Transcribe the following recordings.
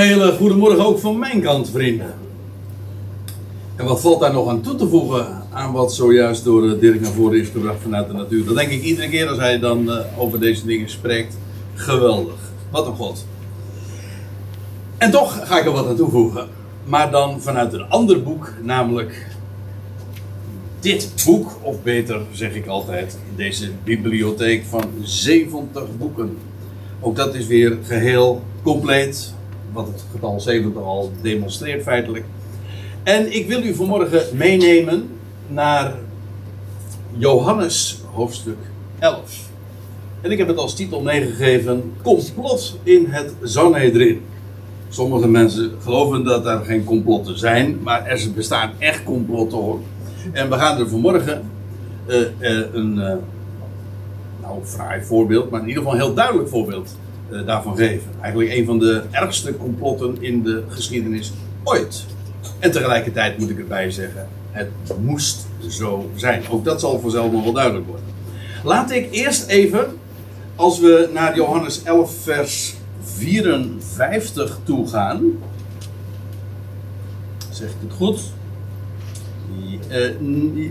Hele goedemorgen ook van mijn kant, vrienden. En wat valt daar nog aan toe te voegen aan wat zojuist door eh, Dirk naar voren is gebracht vanuit de natuur? Dat denk ik iedere keer als hij dan uh, over deze dingen spreekt. Geweldig. Wat een God. En toch ga ik er wat aan toevoegen. Maar dan vanuit een ander boek, namelijk dit boek, of beter zeg ik altijd, deze bibliotheek van 70 boeken. Ook dat is weer geheel compleet, wat het getal 70 al demonstreert feitelijk. En ik wil u vanmorgen meenemen naar Johannes hoofdstuk 11. En ik heb het als titel meegegeven: Complot in het Sanhedrin. Sommige mensen geloven dat er geen complotten zijn, maar er bestaan echt complotten hoor. En we gaan er vanmorgen uh, een, uh, nou, fraai voorbeeld, maar in ieder geval een heel duidelijk voorbeeld daarvan geven. Eigenlijk een van de ergste complotten in de geschiedenis ooit. En tegelijkertijd moet ik erbij zeggen, het moest zo zijn. Ook dat zal vanzelf nog wel duidelijk worden. Laat ik eerst even, als we naar Johannes 11, vers 54 toe gaan. Zeg ik het goed? Uh,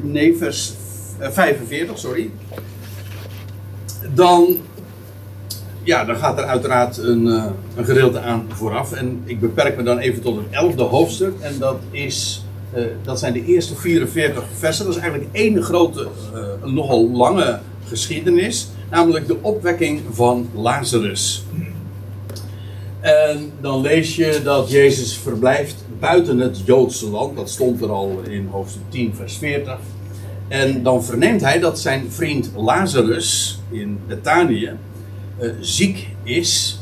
nee, vers 45, sorry. Dan, ja, dan gaat er uiteraard een, uh, een gedeelte aan vooraf. En ik beperk me dan even tot het elfde hoofdstuk. En dat, is, uh, dat zijn de eerste 44 versen. Dat is eigenlijk één grote, nogal lange geschiedenis. Namelijk de opwekking van Lazarus. En dan lees je dat Jezus verblijft buiten het Joodse land. Dat stond er al in hoofdstuk 10, vers 40. En dan verneemt hij dat zijn vriend Lazarus in Betanië uh, ziek is.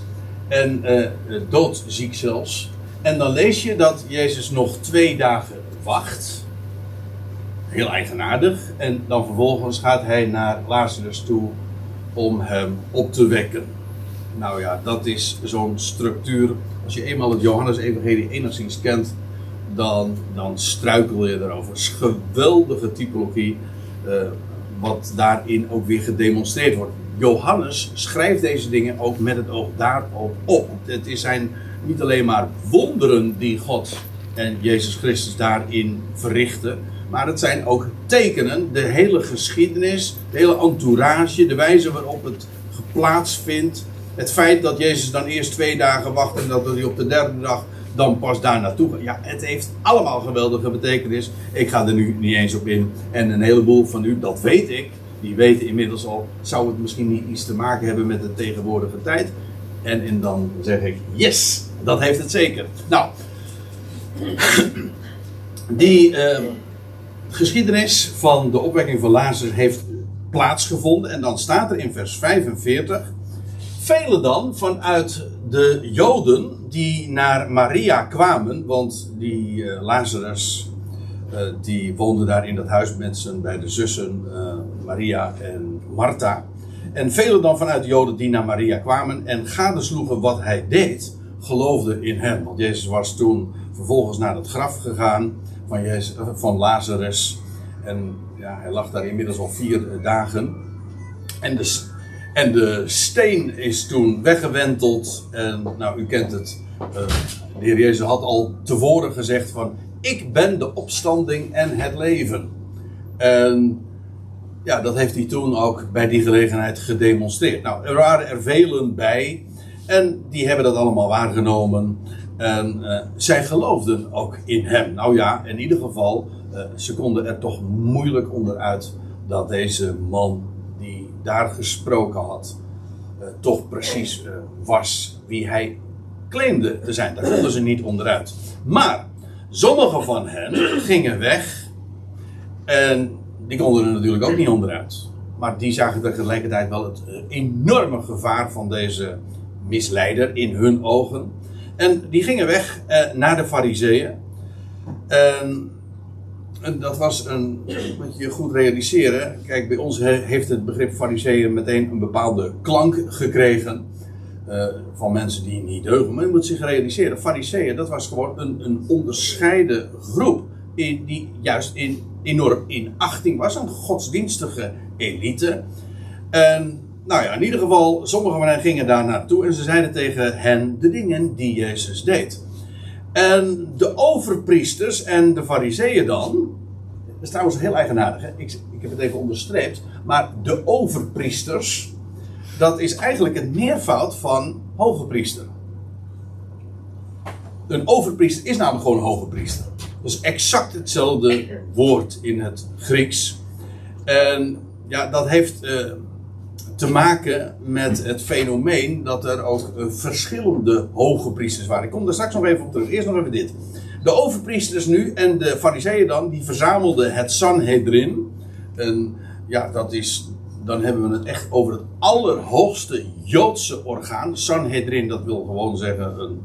En uh, doodziek zelfs. En dan lees je dat Jezus nog twee dagen wacht. Heel eigenaardig. En dan vervolgens gaat hij naar Lazarus toe om hem op te wekken. Nou ja, dat is zo'n structuur. Als je eenmaal het Johannes-evangelie enigszins kent, dan, dan struikel je erover. Geweldige typologie, wat daarin ook weer gedemonstreerd wordt. Johannes schrijft deze dingen ook met het oog daarop op. Het zijn niet alleen maar wonderen die God en Jezus Christus daarin verrichten, maar het zijn ook tekenen, de hele geschiedenis, de hele entourage, de wijze waarop het plaatsvindt. Het feit dat Jezus dan eerst twee dagen wacht en dat hij op de derde dag dan pas daar naartoe gaat. Ja, het heeft allemaal geweldige betekenis. Ik ga er nu niet eens op in. En een heleboel van u, dat weet ik, die weten inmiddels al, zou het misschien niet iets te maken hebben met de tegenwoordige tijd. En, en dan zeg ik, yes, dat heeft het zeker. Nou, die uh, geschiedenis van de opwekking van Lazarus heeft plaatsgevonden. En dan staat er in vers 45 Velen dan vanuit de Joden die naar Maria kwamen, want die uh, Lazarus die woonde daar in dat huis met zijn beide zussen uh, Maria en Martha. En velen dan vanuit de Joden die naar Maria kwamen en gadesloegen wat hij deed, geloofden in hem. Want Jezus was toen vervolgens naar het graf gegaan van, Jezus, van Lazarus. En ja, hij lag daar inmiddels al vier dagen. En de, en de steen is toen weggewenteld. En nou, u kent het. De Heer Jezus had al tevoren gezegd van... Ik ben de opstanding en het leven. En ja, dat heeft hij toen ook bij die gelegenheid gedemonstreerd. Nou, er waren er velen bij. En die hebben dat allemaal waargenomen. En uh, zij geloofden ook in hem. Nou ja, in ieder geval, uh, ze konden er toch moeilijk onderuit dat deze man die daar gesproken had, uh, toch precies was wie hij claimde te zijn. Daar konden ze niet onderuit. Maar sommige van hen gingen weg. En die konden er natuurlijk ook niet onderuit. Maar die zagen tegelijkertijd wel het enorme gevaar van deze misleider in hun ogen. En die gingen weg eh, naar de Fariseeën. En, en, dat was een. Moet je goed realiseren. Kijk, bij ons he, heeft het begrip Fariseeën meteen een bepaalde klank gekregen. Uh, van mensen die niet deugen. Maar je moet zich realiseren: Fariseeën, dat was gewoon een, een onderscheiden groep. Die juist in, enorm in achting was. Een godsdienstige elite. En nou ja, in ieder geval, sommigen van hen gingen daar naartoe en ze zeiden tegen hen de dingen die Jezus deed. En de overpriesters en de fariseeën dan, dat is trouwens heel eigenaardig, hè? Ik, ik heb het even onderstreept, maar de overpriesters, dat is eigenlijk het meervoud van hoge priester. Een overpriester is namelijk gewoon een hoge priester. Dat is exact hetzelfde woord in het Grieks. En ja, dat heeft eh, te maken met het fenomeen dat er ook uh, verschillende hoge priesters waren. Ik kom daar straks nog even op terug. Eerst nog even dit. De overpriesters nu en de fariseeën dan, die verzamelden het Sanhedrin. En ja, dat is, dan hebben we het echt over het allerhoogste Joodse orgaan. Sanhedrin, dat wil gewoon zeggen, een,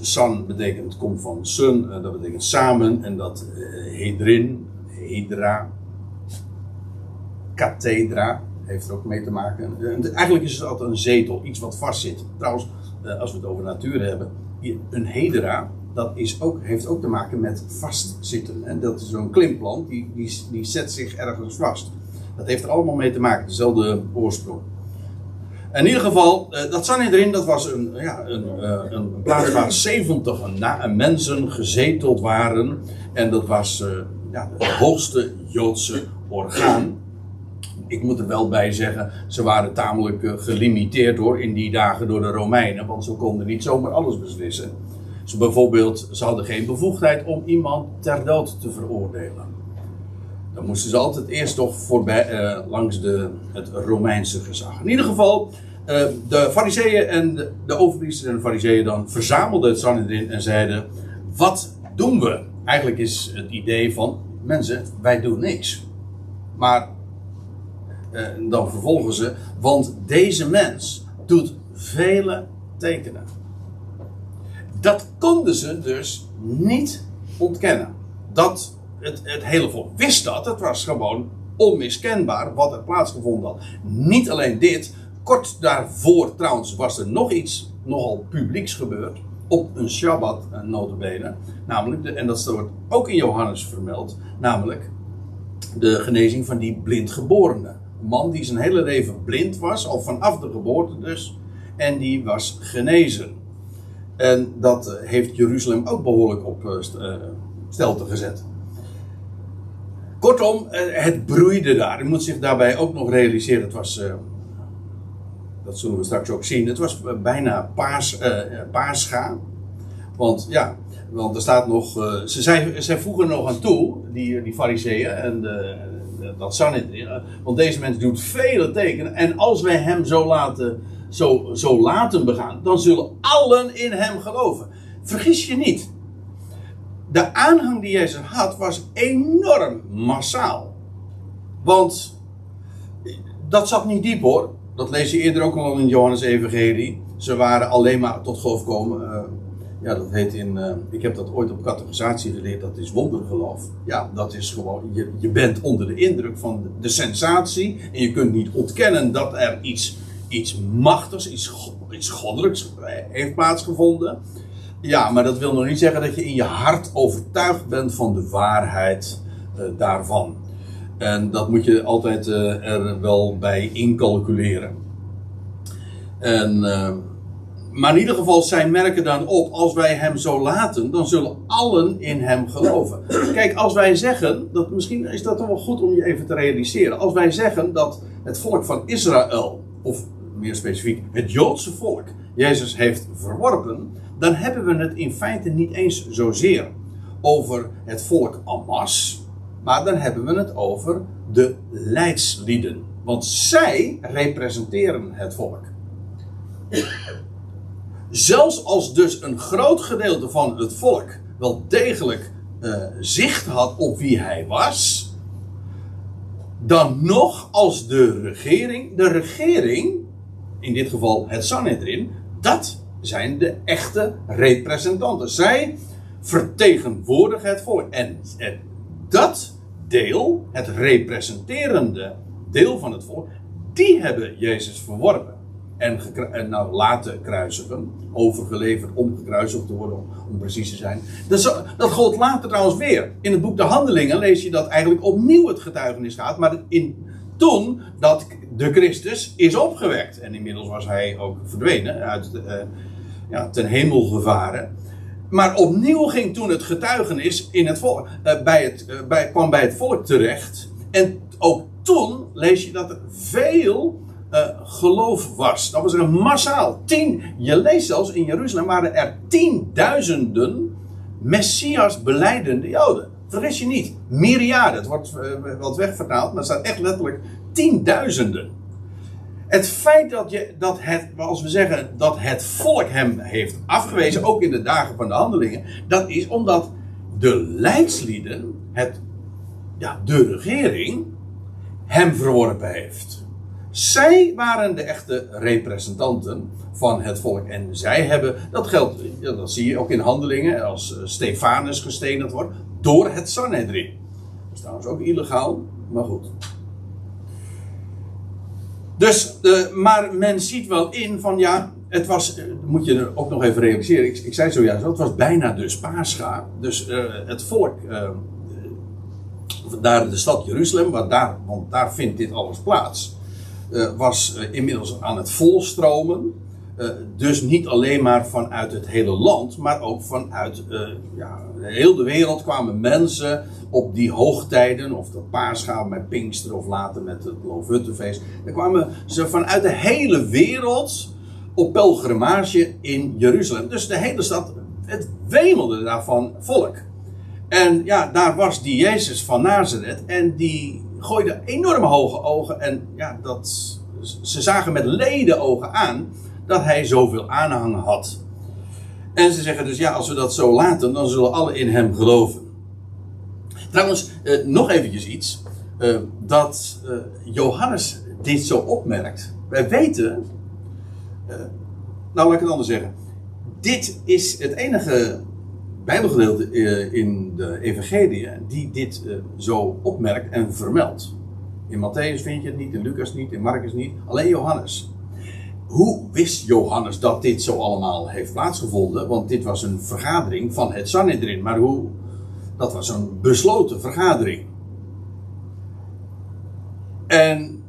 San betekent, komt van sun, dat betekent samen. En dat uh, Hedrin, Hedra, kathedra heeft er ook mee te maken. Eigenlijk is het altijd een zetel, iets wat vastzit. Trouwens, eh, als we het over natuur hebben, een hedera, dat is ook, heeft ook te maken met vastzitten. En dat is zo'n klimplant, die, die, die zet zich ergens vast. Dat heeft er allemaal mee te maken, dezelfde oorsprong. In ieder geval, eh, dat Sanhedrin, dat was een, ja, een, eh, een plaats waar 70 mensen gezeteld waren. En dat was ja, het hoogste Joodse orgaan ik moet er wel bij zeggen, ze waren tamelijk gelimiteerd hoor in die dagen door de Romeinen, want ze konden niet zomaar alles beslissen. Ze bijvoorbeeld, ze hadden geen bevoegdheid om iemand ter dood te veroordelen. Dan moesten ze altijd eerst toch voorbij, uh, langs de, het Romeinse gezag. In ieder geval, uh, de fariseeën en de, de overpriesters en de fariseeën dan verzamelden het Sanhedrin en zeiden, wat doen we? Eigenlijk is het idee van, mensen, wij doen niks. Maar eh, dan vervolgen ze, want deze mens doet vele tekenen. Dat konden ze dus niet ontkennen. Dat het, het hele volk wist dat, het was gewoon onmiskenbaar wat er plaatsgevonden had. Niet alleen dit, kort daarvoor trouwens was er nog iets nogal publieks gebeurd. Op een Shabbat, eh, notabene. Namelijk, de, en dat wordt ook in Johannes vermeld, namelijk de genezing van die blindgeborene man die zijn hele leven blind was, al vanaf de geboorte dus. En die was genezen. En dat eh, heeft Jeruzalem ook behoorlijk op uh, stelte gezet. Kortom, het broeide daar. U moet zich daarbij ook nog realiseren, het was, dat zullen we straks ook zien, het was bijna paas, paascha. Want ja, want er staat nog, ze, zei, ze voegen nog aan toe, die, die fariseeën en de, dat. Want deze mens doet vele tekenen. En als wij hem zo laten, zo, zo laten begaan, dan zullen allen in hem geloven. Vergis je niet. De aanhang die Jezus had was enorm massaal. Want dat zat niet diep hoor. Dat lees je eerder ook al in Johannes Evangelie. Ze waren alleen maar tot geloof komen. Uh, ja, dat heet in. Uh, ik heb dat ooit op categorisatie geleerd. Dat is wondergeloof. Ja, dat is gewoon. Je, je bent onder de indruk van de, de sensatie. En je kunt niet ontkennen dat er iets, iets machtigs, iets, iets goddelijks heeft plaatsgevonden. Ja, maar dat wil nog niet zeggen dat je in je hart overtuigd bent van de waarheid uh, daarvan. En dat moet je altijd uh, er wel bij incalculeren. En maar in ieder geval, zij merken dan op, als wij hem zo laten, dan zullen allen in hem geloven. Kijk, als wij zeggen, dat, misschien is dat wel goed om je even te realiseren. Als wij zeggen dat het volk van Israël, of meer specifiek het Joodse volk, Jezus heeft verworpen, dan hebben we het in feite niet eens zozeer over het volk Amas, maar dan hebben we het over de leidslieden. Want zij representeren het volk. Zelfs als dus een groot gedeelte van het volk wel degelijk uh, zicht had op wie hij was, dan nog als de regering, de regering, in dit geval het Sanhedrin, dat zijn de echte representanten. Zij vertegenwoordigen het volk. En, dat deel, het representerende deel van het volk, die hebben Jezus verworpen en, en nou laten kruisigen, overgeleverd om gekruisigd te worden, om, precies te zijn. Dat, dat gold later trouwens weer. In het boek De Handelingen lees je dat eigenlijk opnieuw het getuigenis gaat, maar in, toen dat de Christus is opgewekt. En inmiddels was hij ook verdwenen, uit, uh, ja, ten hemel gevaren. Maar opnieuw ging toen het getuigenis in het uh, bij het, uh, bij, kwam bij het volk terecht. En ook toen lees je dat er veel geloof was. Dat was er massaal. Tien, je leest zelfs in Jeruzalem waren er tienduizenden Messias beleidende Joden. Vergis je niet. Myriaden. Het wordt uh, wat wegvertaald, maar het staat echt letterlijk tienduizenden. Het feit dat, je, dat het, als we zeggen, dat het volk hem heeft afgewezen, ook in de dagen van de handelingen, dat is omdat de leidslieden, het, ja, de regering, hem verworpen heeft. Zij waren de echte representanten van het volk. En zij hebben, dat geldt, dat zie je ook in handelingen, als eh, Stefanus gestenigd wordt, door het Sanhedrin. Dat is trouwens ook illegaal, maar goed. Dus, uh, maar men ziet wel in van ja, het was, uh, moet je ook nog even realiseren, ik, ik zei zojuist, het was bijna dus Pascha. Dus het volk, daar de stad Jeruzalem, waar daar, want daar vindt dit alles plaats, was inmiddels aan het volstromen. Uh, dus niet alleen maar vanuit het hele land, maar ook vanuit uh, ja, heel de wereld kwamen mensen op die hoogtijden, of de paascha met Pinkster of later met het Loofhuttenfeest. Dan kwamen ze vanuit de hele wereld op pelgrimage in Jeruzalem. Dus de hele stad, het wemelde daarvan volk. En ja, daar was die Jezus van Nazareth en die gooide enorme hoge ogen en ja, dat, ze zagen met leden ogen aan dat hij zoveel aanhang had. En ze zeggen dus ja, als we dat zo laten, dan zullen alle in hem geloven. Trouwens, eh, nog eventjes iets. Eh, dat eh, Johannes dit zo opmerkt. Wij weten, eh, nou laat ik het anders zeggen. Dit is het enige Bijbelgedeelte eh, in de Evangelie die dit eh, zo opmerkt en vermeldt. In Matthäus vind je het niet, in Lucas niet, in Marcus niet, alleen Johannes. Hoe wist Johannes dat dit zo allemaal heeft plaatsgevonden? Want dit was een vergadering van het Sanhedrin. Maar hoe? Dat was een besloten vergadering. En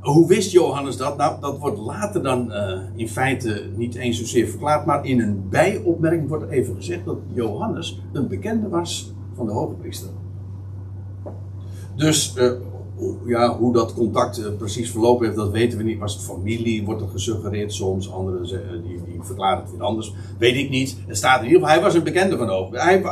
hoe wist Johannes dat? Nou, dat wordt later dan uh, in feite niet eens zozeer verklaard. Maar in een bijopmerking wordt even gezegd dat Johannes een bekende was van de hoge priester. Dus uh, ja, hoe dat contact uh, precies verlopen heeft, dat weten we niet. Het familie, wordt er gesuggereerd soms. Anderen uh, die, die verklaren het weer anders. Weet ik niet. Het staat in ieder geval, hij was een bekende van Open. Hij,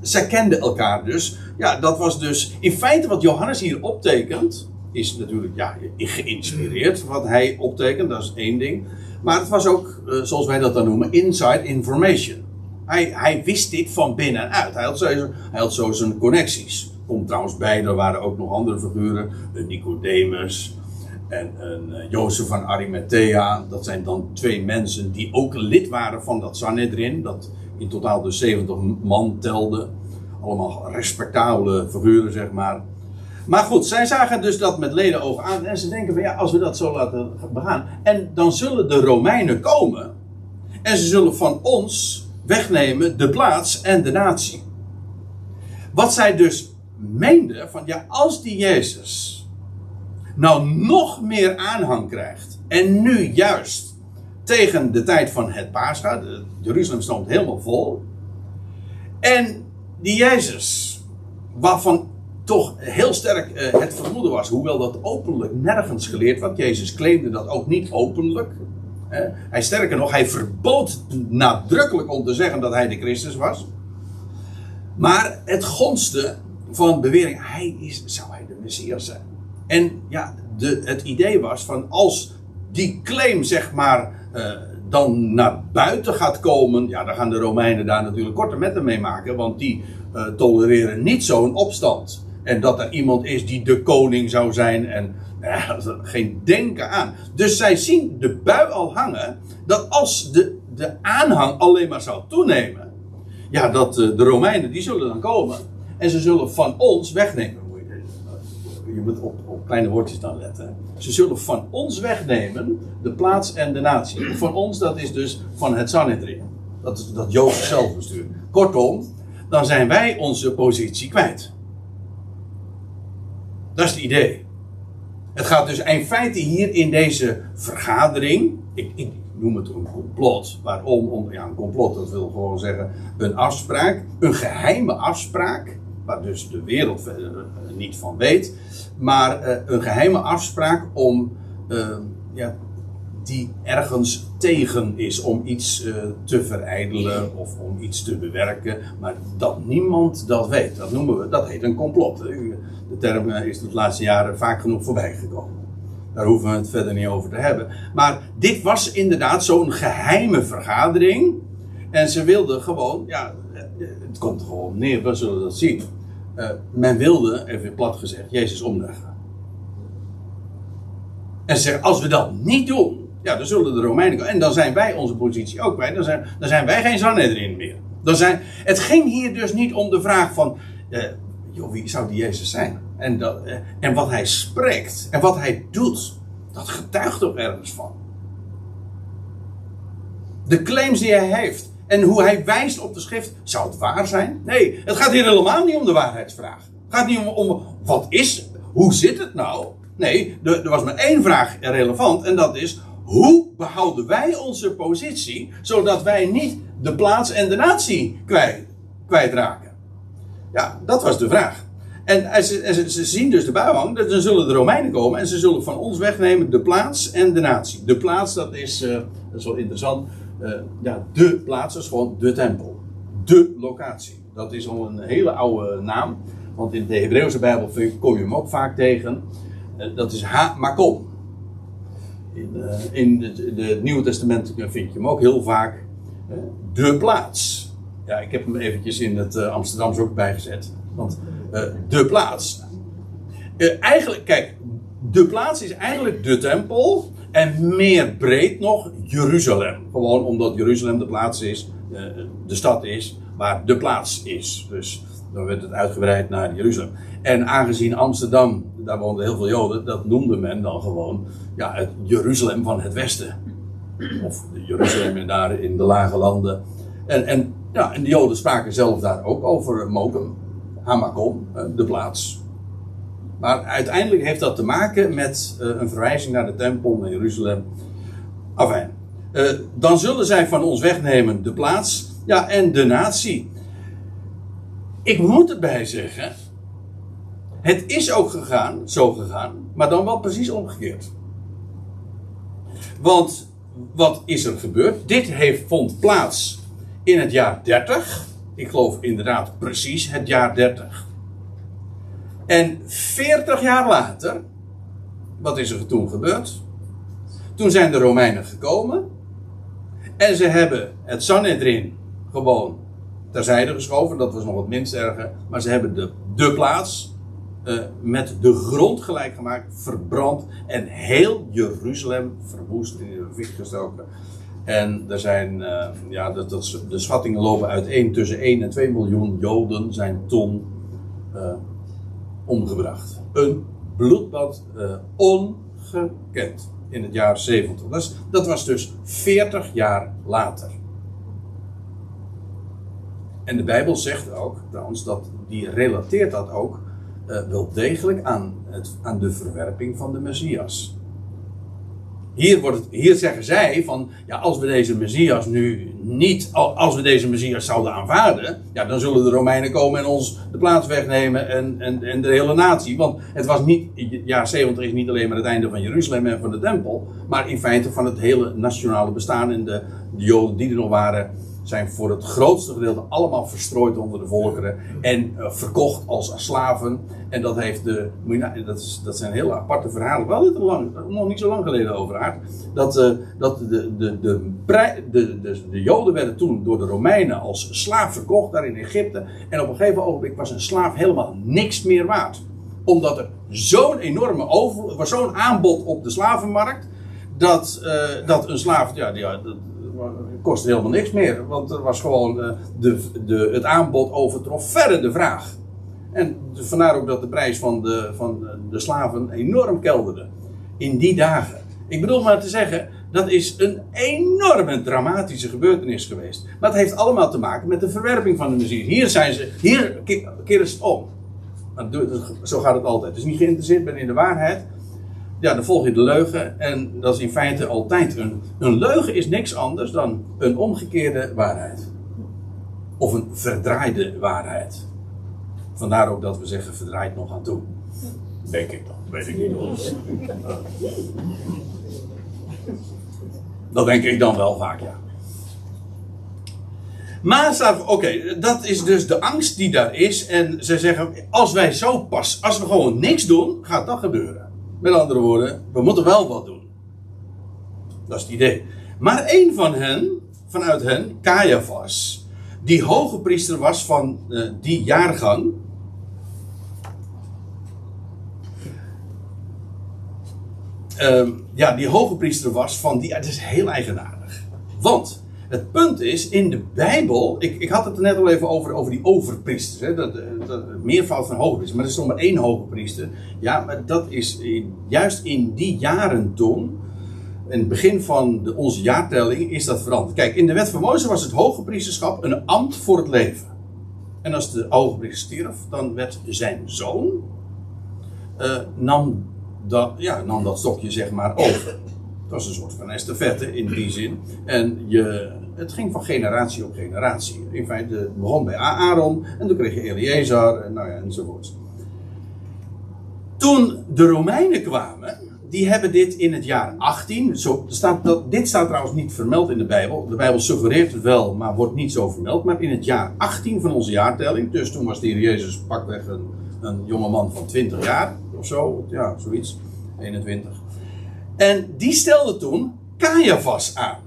zij kenden elkaar dus. Ja, dat was dus in feite wat Johannes hier optekent. Is natuurlijk ja, geïnspireerd wat hij optekent, dat is één ding. Maar het was ook, uh, zoals wij dat dan noemen, inside information. Hij, hij wist dit van binnenuit. Hij had zo, hij had zo zijn connecties komt trouwens bij, er waren ook nog andere figuren. Een Nicodemus en een uh, Jozef van Arimathea. Dat zijn dan twee mensen die ook lid waren van dat Sanhedrin. Dat in totaal dus 70 man telde. Allemaal respectabele figuren, zeg maar. Maar goed, zij zagen dus dat met ledenogen aan. En ze denken van ja, als we dat zo laten begaan. En dan zullen de Romeinen komen. En ze zullen van ons wegnemen de plaats en de natie. Wat zij dus meende van ja, als die Jezus nou nog meer aanhang krijgt en nu juist tegen de tijd van het Pascha, Jeruzalem stond helemaal vol, en die Jezus, waarvan toch heel sterk uh, het vermoeden was, hoewel dat openlijk nergens geleerd werd, Jezus claimde dat ook niet openlijk. Hè. Hij sterker nog, hij verbood nadrukkelijk om te zeggen dat hij de Christus was. Maar het gonste van bewering, hij is, zou hij de Messias zijn? En ja, de, het idee was van als die claim zeg maar uh, dan naar buiten gaat komen, ja dan gaan de Romeinen daar natuurlijk korte metten mee maken, want die uh, tolereren niet zo'n opstand. En dat er iemand is die de koning zou zijn en ja, geen denken aan. Dus zij zien de bui al hangen dat als de, de aanhang alleen maar zou toenemen, ja dat de Romeinen die zullen dan komen. En ze zullen van ons wegnemen. Je moet op, op kleine woordjes dan letten. Ze zullen van ons wegnemen de plaats en de natie. Van ons, dat is dus van het Sanhedrin. Dat is dat zelfbestuur. Kortom, dan zijn wij onze positie kwijt. Dat is het idee. Het gaat dus in feite hier in deze vergadering. Ik, ik noem het een complot. Waarom? Om, ja, een complot, dat wil gewoon zeggen een afspraak. Een geheime afspraak. Waar dus de wereld uh, niet van weet. Maar uh, een geheime afspraak om. Uh, ja, die ergens tegen is om iets uh, te verijdelen of om iets te bewerken, maar dat niemand dat weet. Dat noemen we, dat heet een complot. De term is de laatste jaren vaak genoeg voorbij gekomen. Daar hoeven we het verder niet over te hebben. Maar dit was inderdaad zo'n geheime vergadering. En ze wilden gewoon, ja, het komt er gewoon neer, we zullen dat zien. Uh, men wilde, even plat gezegd, Jezus omleggen. En ze zeggen, als we dat niet doen, ja, dan zullen de Romeinen komen. En dan zijn wij onze positie ook kwijt. Dan zijn, dan zijn wij geen Sanhedrin meer. Dan zijn, het ging hier dus niet om de vraag van... Eh, joh, wie zou die Jezus zijn? En, dat, eh, en wat hij spreekt. En wat hij doet. Dat getuigt toch ergens van. De claims die hij heeft. En hoe hij wijst op de schrift. Zou het waar zijn? Nee, het gaat hier helemaal niet om de waarheidsvraag. Het gaat niet om, wat is... Hoe zit het nou? Nee, er, er was maar één vraag relevant. En dat is hoe behouden wij onze positie, zodat wij niet de plaats en de natie kwijt, kwijtraken? Ja, dat was de vraag. En ze, ze, zien dus de buiwang, dan zullen de Romeinen komen en ze zullen van ons wegnemen de plaats en de natie. De plaats, dat is, uh, dat is wel interessant, ja, de plaats is gewoon de tempel. De locatie. Dat is al een hele oude naam, want in de Hebreeuwse Bijbel kom je hem ook vaak tegen. Uh, dat is Ha-Makom. In, uh, in het Nieuwe Testament vind je hem ook heel vaak. De plaats. Ja, ik heb hem eventjes in het Amsterdamse ook bijgezet. Want de plaats. eigenlijk, kijk, de plaats is eigenlijk de tempel. En meer breed nog Jeruzalem. Gewoon omdat Jeruzalem de plaats is, de stad is, waar de plaats is. Dus dan werd het uitgebreid naar Jeruzalem. En aangezien Amsterdam, daar woonden heel veel Joden, dat noemde men dan gewoon ja, het Jeruzalem van het Westen. Of Jeruzalem daar in de lage landen. En, en, ja, en de Joden spraken zelf daar ook over Mokum, Hamakom, de plaats. Maar uiteindelijk heeft dat te maken met uh, een verwijzing naar de tempel in Jeruzalem. Enfin, uh, dan zullen zij van ons wegnemen de plaats ja, en de natie. Ik moet erbij zeggen, het is ook gegaan, zo gegaan, maar dan wel precies omgekeerd. Want wat is er gebeurd? Dit heeft, vond plaats in het jaar 30. Ik geloof inderdaad precies het jaar 30. En 40 jaar later, wat is er toen gebeurd? Toen zijn de Romeinen gekomen en ze hebben het Sanhedrin gewoon terzijde geschoven. Dat was nog het minst erge. Maar ze hebben de, de plaats uh, met de grond gelijk gemaakt, verbrand. En heel Jeruzalem verwoest in de. En er zijn, uh, ja, dat, dat, de schattingen lopen uiteen. Tussen 1 en 2 miljoen Joden zijn toen uh, omgebracht. Een bloedbad ongekend in het jaar 70. Dat, was dus 40 jaar later. En de Bijbel zegt ook, trouwens, dat die relateert dat ook uh, wel degelijk aan, het, aan de verwerping van de Messias. Hier, wordt het, hier zeggen zij van, ja, als we deze Messias nu niet, als we deze Messias zouden aanvaarden, ja, dan zullen de Romeinen komen en ons de plaats wegnemen en, en, en de hele natie. Want het was niet, ja, 70 is niet alleen maar het einde van Jeruzalem en van de tempel, maar in feite van het hele nationale bestaan en de, de Joden die er nog waren, zijn voor het grootste gedeelte allemaal verstrooid onder de volkeren en uh, verkocht als slaven. En dat heeft de, dat, is, dat zijn hele aparte verhalen, wel niet lang, nog niet zo lang geleden over Dat, uh, dat de, de, de, de, de, de Joden werden toen door de Romeinen als slaaf verkocht daar in Egypte. En op een gegeven ogenblik was een slaaf helemaal niks meer waard. Omdat er zo'n enorme over, was zo'n aanbod op de slavenmarkt. Dat, uh, dat een slaaf, ja, kostte helemaal niks meer. Want er was gewoon uh, de, de, het aanbod overtrof verre de vraag. En vandaar ook dat de prijs van de, van de slaven enorm kelderde. In die dagen. Ik bedoel maar te zeggen, dat is een enorme dramatische gebeurtenis geweest. Maar het heeft allemaal te maken met de verwerping van de muziek. Hier zijn ze, hier keren ze het om. Zo gaat het altijd. Dus niet geïnteresseerd ben in de waarheid. Ja, dan volg je de leugen. En dat is in feite altijd een. Een leugen is niks anders dan een omgekeerde waarheid. Of een verdraaide waarheid. Vandaar ook dat we zeggen verdraaid nog aan toe. Denk ik dan, weet ik niet hoor. Dat denk ik dan wel vaak, ja. Maar oké, dat is dus de angst die daar is. En ze zeggen, als wij zo pas, als we gewoon niks doen, gaat dat gebeuren. Met andere woorden, we moeten wel wat doen. Dat is het idee. Maar één van hen, vanuit hen, Caiaphas, die hoge priester was van uh, die jaargang. Uh, ja, die hoge priester was van die. Het is heel eigenaardig. Want het punt is, in de Bijbel, ik, ik had het er net al even over, over die overpriesters, hè, dat, dat, meervoud van hoge priester, maar er is nog maar één hoge priester. Ja, maar dat is juist in die jaren toen, in het begin van de, onze jaartelling, is dat veranderd. Kijk, in de wet van Mozes was het hoge priesterschap een ambt voor het leven. En als de hoge priester stierf, dan werd zijn zoon, uh, nam, dat, ja, nam dat stokje zeg maar over. Het was een soort van estafette in die zin. En je, het ging van generatie op generatie. In feite, begon bij Aaron en toen kreeg je Eleazar en nou ja, enzovoort. Toen de Romeinen kwamen, die hebben dit in het jaar 18. Zo, staat dit staat trouwens niet vermeld in de Bijbel. De Bijbel suggereert het wel, maar wordt niet zo vermeld. Maar in het jaar 18 van onze jaartelling, dus toen was de heer Jezus pakweg een, een jonge man van 20 jaar of zo, ja, zoiets, 21. En die stelde toen Caiaphas aan.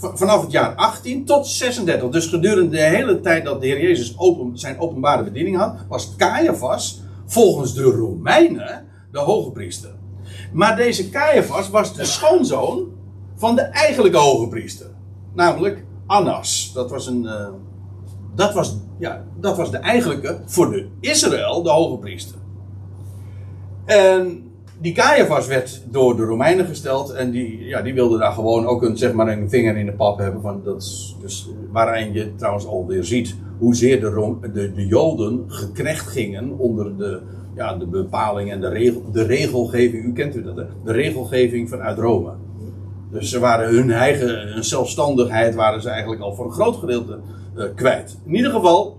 Vanaf het jaar 18 tot 36. Dus gedurende de hele tijd dat de Heer Jezus open, zijn openbare bediening had, was Caiaphas volgens de Romeinen de hoge priester. Maar deze Caiaphas was de schoonzoon van de eigenlijke hoge priester. Namelijk Annas. Dat was een. Uh, dat, was, ja, dat was de eigenlijke, voor de Israël, de hoge priester. En die Caiaphas werd door de Romeinen gesteld en die, ja, die wilde daar gewoon ook een, zeg maar een vinger in de pap hebben. Van dat, dus, waarin je trouwens alweer ziet hoezeer de, de, de Joden geknecht gingen onder de, ja, de bepaling en de, regel, de regelgeving. U kent u dat, hè? De regelgeving vanuit Rome. Dus ze waren hun eigen zelfstandigheid waren ze eigenlijk al voor een groot gedeelte uh, kwijt. In ieder geval,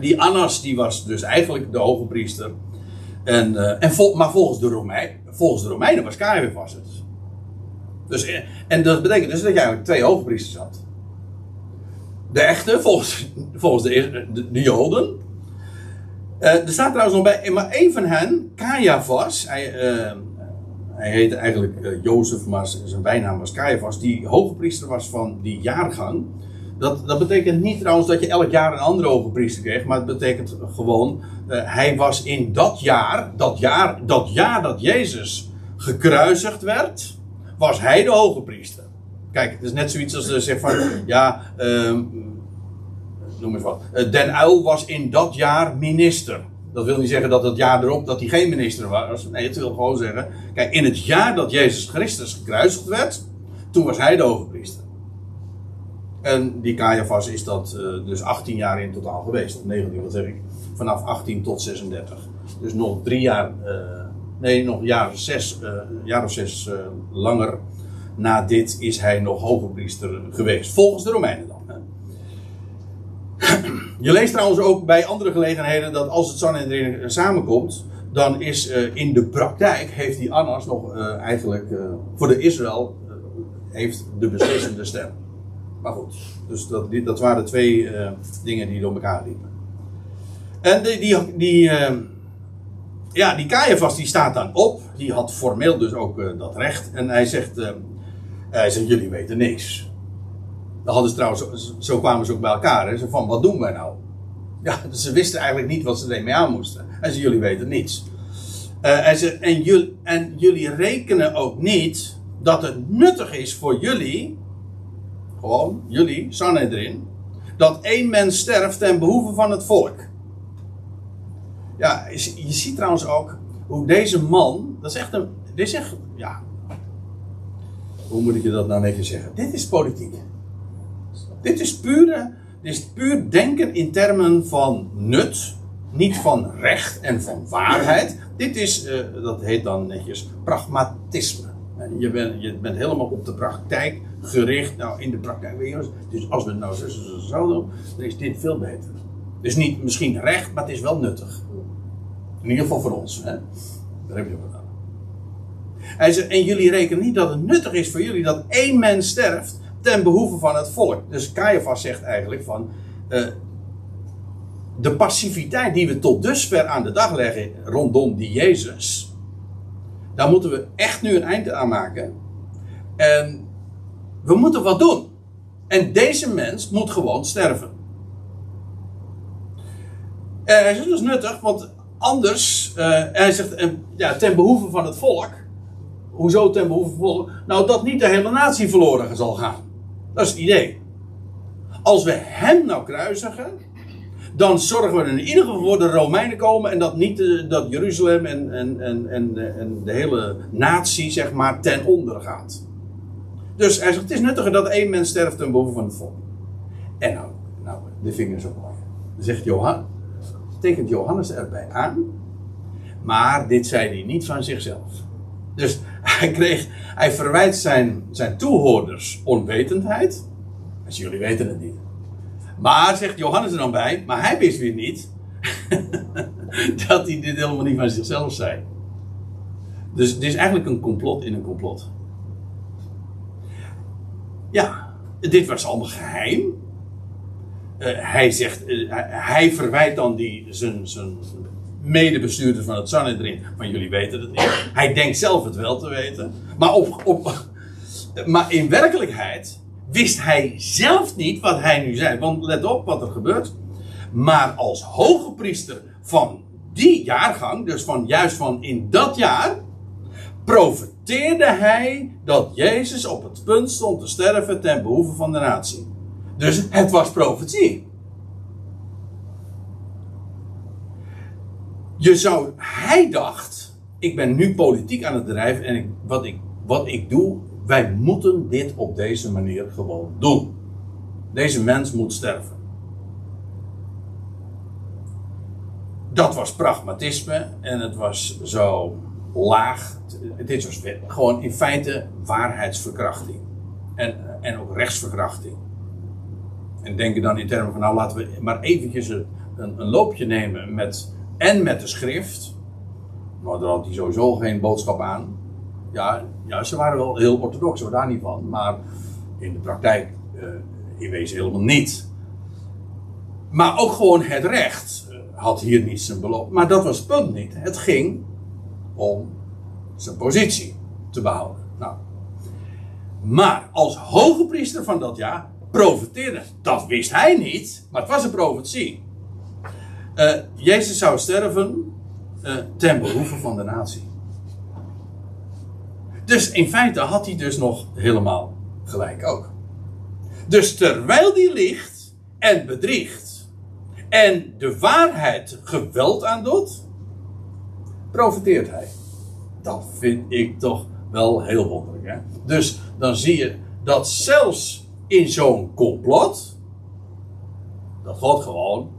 die Annas die was dus eigenlijk de hoge priester. En, uh, en maar volgens de, Romein, volgens de Romeinen was Caiaphas het. Dus, eh, en dat betekent dus dat je eigenlijk twee hoogpriesters had. De echte, volgens, volgens de, de, de Joden. Uh, er staat trouwens nog bij, maar één van hen, Caiaphas, hij, hij heette eigenlijk Jozef, maar zijn bijnaam was Caiaphas, die hoogpriester was van die jaargang. Dat, dat betekent niet trouwens dat je elk jaar een andere hoge priester kreeg, maar het betekent gewoon, uh, hij was in dat jaar, dat jaar, dat jaar dat Jezus gekruisigd werd, was hij de hoge priester. Kijk, het is net zoiets als ze zeggen van, ja, uh, noem eens wat. Uh, Den Uil was in dat jaar minister. Dat wil niet zeggen dat het jaar erop dat hij geen minister was. Nee, het wil gewoon zeggen, kijk, in het jaar dat Jezus Christus gekruisigd werd, toen was hij de hoge priester. En die Caiaphas is dat uh, dus 18 jaar in totaal geweest. Of 19, wat zeg ik? Vanaf 18 tot 36. Dus nog drie jaar, uh, nee, nog jaar, zes, uh, jaar of zes langer na dit is hij nog hoge priester geweest. Volgens de Romeinen dan. Hè. Je leest trouwens ook bij andere gelegenheden dat als het Sanhedrin samenkomt, dan is in de praktijk, heeft die Annas nog eigenlijk voor de Israël, heeft de beslissende stem. Maar goed, dus dat, dat waren twee uh, dingen die door elkaar liepen. En die, die, die uh, ja, die die staat dan op. Die had formeel dus ook uh, dat recht. En hij zegt, hij zegt, jullie weten niks. Dan hadden ze trouwens, zo, kwamen ze ook bij elkaar. Hè. Ze van, wat doen wij nou? Ja, ze wisten eigenlijk niet wat ze ermee aan moesten. En ze, jullie weten niets. en, ze, en, jullie, en jullie rekenen ook niet dat het nuttig is voor jullie gewoon jullie, Sanhedrin, dat één mens sterft ten behoeve van het volk. Ja, je ziet trouwens ook hoe deze man, dat is echt een, dit is echt, ja, hoe moet ik je dat nou even zeggen? Dit is politiek. Dit is puur, dit is puur denken in termen van nut, niet van recht en van waarheid. Dit is, eh, dat heet dan netjes, pragmatisme. Je bent, bent helemaal op de praktijk gericht. Nou, in de praktijk, dus als we het nou zo, zo, doen, dan is dit veel beter. Dus niet misschien recht, maar het is wel nuttig. In ieder geval voor ons. Hè? Daar heb je wat aan. En jullie rekenen niet dat het nuttig is voor jullie dat één mens sterft ten behoeve van het volk. Dus Caiaphas zegt eigenlijk van, uh, de passiviteit die we tot dusver aan de dag leggen rondom die Jezus, daar moeten we echt nu een eind aan maken. En we moeten wat doen. En deze mens moet gewoon sterven. En hij zegt, dat nuttig, want anders, uh, hij zegt, ja, ten behoeve van het volk. Hoezo ten behoeve van het volk? Nou, dat niet de hele natie verloren zal gaan. Dat is het idee. Als we hem nou kruisigen, dan zorgen we er in ieder geval voor de Romeinen komen en dat niet dat Jeruzalem en, en, en, en, de hele natie, zeg maar, ten onder gaat. Dus hij zegt, het is nuttiger dat één mens sterft ten behoeve van het volk. En nou, nou de vingers op mooi. Zegt Johan, tekent Johannes erbij aan. Maar dit zei hij niet van zichzelf. Dus hij, kreeg, hij verwijt zijn, zijn toehoorders onwetendheid. Als jullie weten het niet. Maar, zegt Johannes er dan bij, maar hij wist weer niet dat hij dit helemaal niet van zichzelf zei. Dus het is eigenlijk een complot in een complot. Ja, dit was allemaal geheim. Uh, hij zegt, uh, hij verwijt dan die, zijn, medebestuurder van het Sanhedrin, van jullie weten het niet. Hij denkt zelf het wel te weten. Maar, op, maar in werkelijkheid wist hij zelf niet wat hij nu zei. Want let op wat er gebeurt. Maar als hoge priester van die jaargang, dus van juist van in dat jaar, profeteerde hij dat Jezus op het punt stond te sterven ten behoeve van de natie. Dus het was profetie. Je zou, hij dacht, ik ben nu politiek aan het drijven en ik, wat, ik, wat ik doe, wij moeten dit op deze manier gewoon doen. Deze mens moet sterven. Dat was pragmatisme en het was zo laag. Dit was gewoon in feite waarheidsverkrachting. En, en ook rechtsverkrachting. En denken dan in termen van, nou laten we maar eventjes een, een, loopje nemen met, en met de schrift. Maar daar had hij sowieso geen boodschap aan. Ja, ja, ze waren wel heel orthodox, hoor, daar niet van. Maar in de praktijk uh, in wezen helemaal niet. Maar ook gewoon het recht uh, had hier niet zijn beloop. Maar dat was het punt niet. Het ging om zijn positie te behouden. Nou. Maar als hoge priester van dat jaar profeteerde. Dat wist hij niet, maar het was een profetie. Uh, Jezus zou sterven ten behoeve van de natie. Dus in feite had hij dus nog helemaal gelijk ook. Dus terwijl die ligt en bedriegt en de waarheid geweld aandoet, profiteert hij. Dat vind ik toch wel heel wonderlijk. Hè? Dus dan zie je dat zelfs in zo'n complot, dat God gewoon,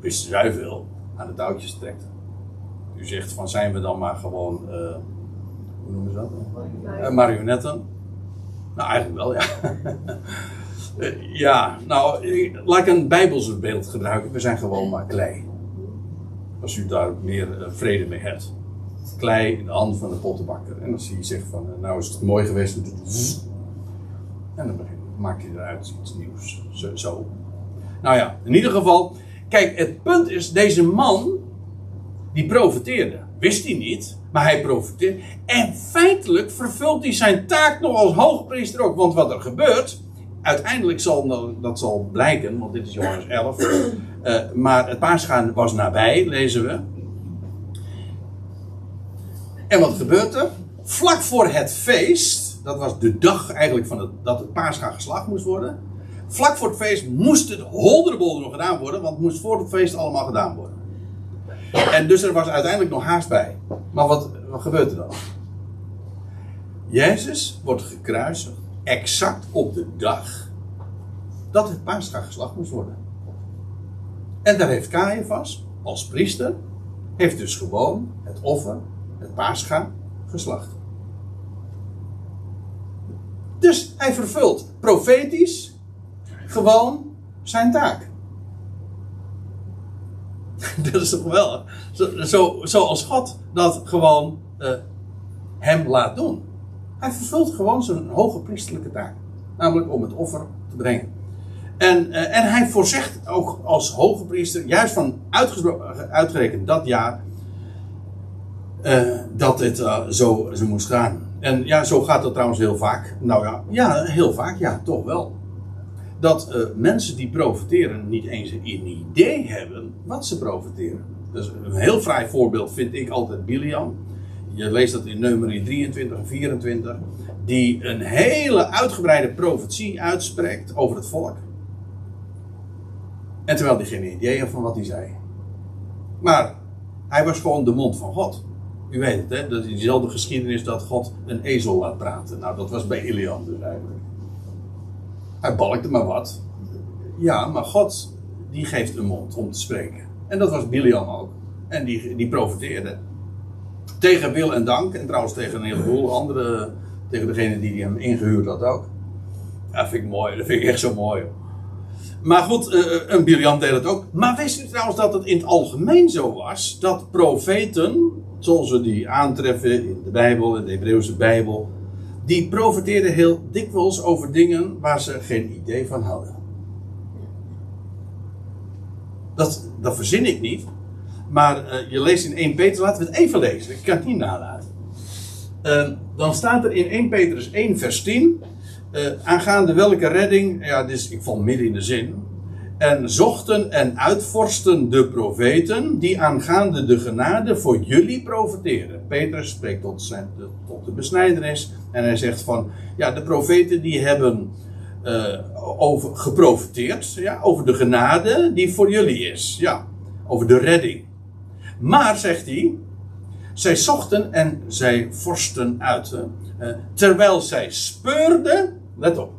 wist zij veel, aan de touwtjes trekt. U zegt van zijn we dan maar gewoon. Uh, hoe noemen ze dat? Uh, marionetten. Nou, eigenlijk wel, ja. uh, ja, nou, laat ik een bijbelse beeld gebruiken. We zijn gewoon maar klei. Als u daar meer uh, vrede mee hebt. Klei in de hand van de pottenbakker. En als hij zegt van, nou is het mooi geweest. En dan maakt hij eruit iets nieuws. Zo, zo. Nou ja, in ieder geval. Kijk, het punt is, deze man, die profiteerde. Wist hij niet, maar hij profiteert. En feitelijk vervult hij zijn taak nog als hoogpriester ook. Want wat er gebeurt, uiteindelijk zal dat zal blijken, want dit is Johannes 11. Uh, maar het paasgaan was nabij, lezen we. En wat gebeurt er? Vlak voor het feest, dat was de dag eigenlijk van het, dat het paasgaan geslacht moest worden. Vlak voor het feest moest het holderbolder nog gedaan worden, want het moest voor het feest allemaal gedaan worden. En dus er was uiteindelijk nog haast bij. Maar wat, wat gebeurt er dan? Jezus wordt gekruisigd exact op de dag dat het paascha geslacht moest worden. En daar heeft Caiaphas, als priester, heeft dus gewoon het offer, het paascha, geslacht. Dus hij vervult profetisch gewoon zijn taak. dat is toch geweldig? Zo, zo, zoals God dat gewoon uh, hem laat doen. Hij vervult gewoon zijn hoge priestelijke taak. Namelijk om het offer te brengen. En, uh, en hij voorzegt ook als hoge priester, juist van uitgerekend dat jaar, uh, dat dit zo, zo moest gaan. En ja, zo gaat dat trouwens heel vaak. Nou ja, ja heel vaak, ja, toch wel dat uh, mensen die profiteren niet eens een idee hebben wat ze profiteren. Dus een heel fraai voorbeeld vind ik altijd Biliam. Je leest dat in nummer 23 en 24. Die een hele uitgebreide profetie uitspreekt over het volk. En terwijl hij geen idee had van wat hij zei. Maar hij was gewoon de mond van God. U weet het, hè? Dat is diezelfde geschiedenis dat God een ezel laat praten. Nou, dat was bij Ilian dus eigenlijk. Hij balkte maar wat. Ja, maar God, die geeft een mond om te spreken. En dat was Biliam ook. En die, die profiteerde. Tegen wil en dank. En trouwens tegen een heleboel andere. Tegen degene die hem ingehuurd had ook. Dat vind ik mooi. Dat vind ik echt zo mooi. Maar goed, een Biliam deed het ook. Maar wist u trouwens dat het in het algemeen zo was? Dat profeten, zoals we die aantreffen in de Bijbel, in de Hebreeuwse Bijbel die profeteerden heel dikwijls over dingen waar ze geen idee van hadden. Dat, dat verzin ik niet. Maar uh, je leest in 1 Peter, laten we het even lezen. Ik kan het niet nalaten. Uh, dan staat er in 1 Petrus 1 vers 10. Uh, aangaande welke redding, ja, dus ik val midden in de zin. En zochten en uitvorsten de profeten die aangaande de genade voor jullie profeteren. Petrus spreekt tot, tot de besnijdenis en hij zegt van, ja, de profeten die hebben uh, over, geprofiteerd, ja, over de genade die voor jullie is. Ja, over de redding. Maar, zegt hij, zij zochten en zij vorsten uit. Terwijl zij speurden, let op,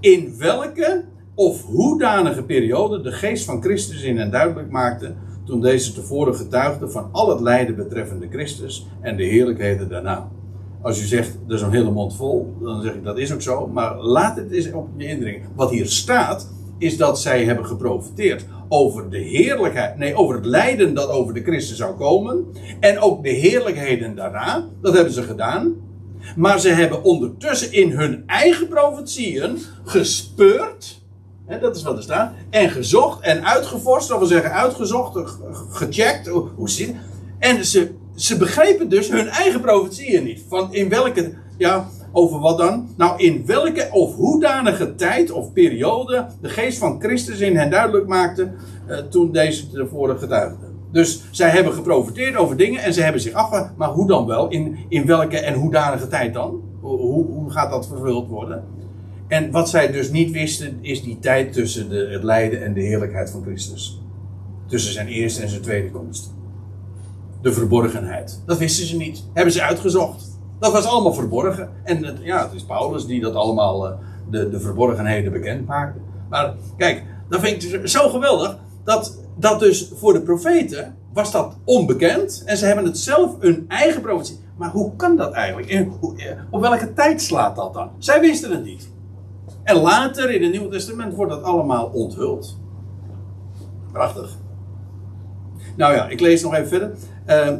in welke of hoedanige periode de geest van Christus in hen duidelijk maakte toen deze tevoren getuigde van al het lijden betreffende Christus en de heerlijkheden daarna. Als u zegt, er is een hele mond vol, dan zeg ik dat is ook zo, maar laat het eens op je indringen. Wat hier staat, is dat zij hebben geprofiteerd over de heerlijkheid, nee, over het lijden dat over de Christus zou komen, en ook de heerlijkheden daarna, dat hebben ze gedaan. Maar ze hebben ondertussen in hun eigen profetieën gespeurd dat is wat er staat. En gezocht en uitgevorst, dat wil zeggen uitgezocht, gecheckt. Hoe zit? En ze, ze begrepen dus hun eigen profetieën niet. Van in welke, ja, over wat dan? Nou, in welke of hoedanige tijd of periode de geest van Christus in hen duidelijk maakte uh, toen deze tevoren getuigde. Dus zij hebben geprofiteerd over dingen en ze hebben zich afgevraagd, maar hoe dan wel? In, in welke en hoedanige tijd dan? Hoe, hoe gaat dat vervuld worden? En wat zij dus niet wisten, is die tijd tussen de, het lijden en de heerlijkheid van Christus. Tussen zijn eerste en zijn tweede komst. De verborgenheid. Dat wisten ze niet. Hebben ze uitgezocht. Dat was allemaal verborgen. En ja, het is Paulus die dat allemaal, uh, de, de verborgenheden bekend maakte. Maar kijk, dat vind ik zo geweldig. Dat, dat dus voor de profeten was dat onbekend. En ze hebben het zelf hun eigen profetie. Maar hoe kan dat eigenlijk? En hoe, eh, op welke tijd slaat dat dan? Zij wisten het niet. En later in het Nieuwe Testament wordt dat allemaal onthuld. Prachtig. Nou ja, ik lees nog even verder. Uh,